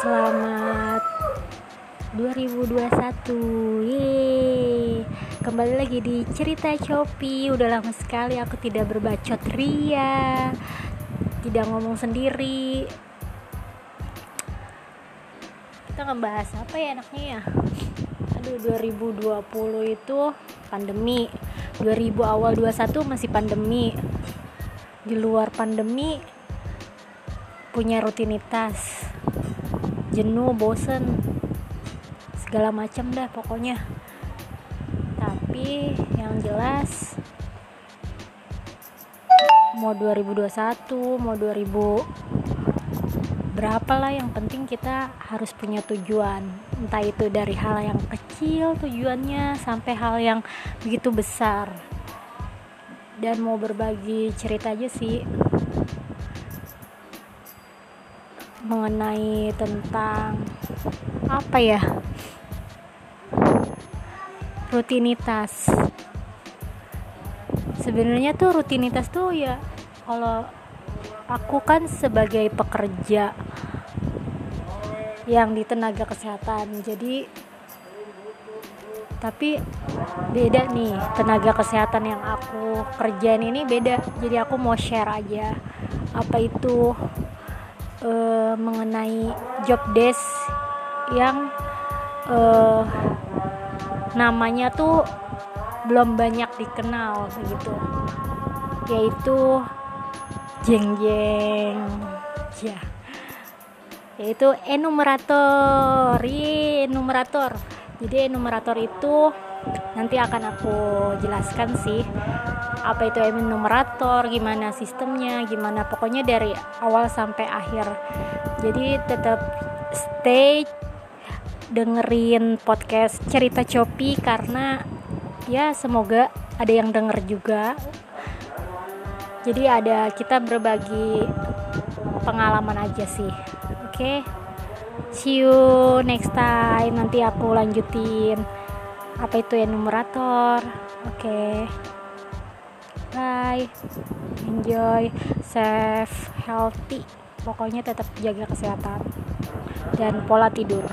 Selamat 2021 Yeay. Kembali lagi di cerita Chopi. Udah lama sekali aku tidak berbacot ria. Tidak ngomong sendiri. Kita ngebahas apa ya enaknya ya? Aduh 2020 itu pandemi. 2000 awal 21 masih pandemi. Di luar pandemi Punya rutinitas. Jenuh bosen segala macam dah pokoknya. Tapi yang jelas mau 2021 mau 2000 berapa lah yang penting kita harus punya tujuan. Entah itu dari hal yang kecil tujuannya sampai hal yang begitu besar. Dan mau berbagi cerita aja sih mengenai tentang apa ya? Rutinitas. Sebenarnya tuh rutinitas tuh ya kalau aku kan sebagai pekerja yang di tenaga kesehatan jadi tapi beda nih tenaga kesehatan yang aku kerjain ini beda. Jadi aku mau share aja apa itu uh, mengenai job desk yang uh, namanya tuh belum banyak dikenal begitu yaitu jeng jeng ya. Yaitu enumerator. Iya, enumerator. Jadi enumerator itu nanti akan aku jelaskan sih apa itu enumerator gimana sistemnya gimana pokoknya dari awal sampai akhir jadi tetap stay dengerin podcast cerita Copi karena ya semoga ada yang denger juga jadi ada kita berbagi pengalaman aja sih oke okay? see you next time nanti aku lanjutin apa itu enumerator oke okay. Bye. Enjoy. Safe healthy. Pokoknya tetap jaga kesehatan. Dan pola tidur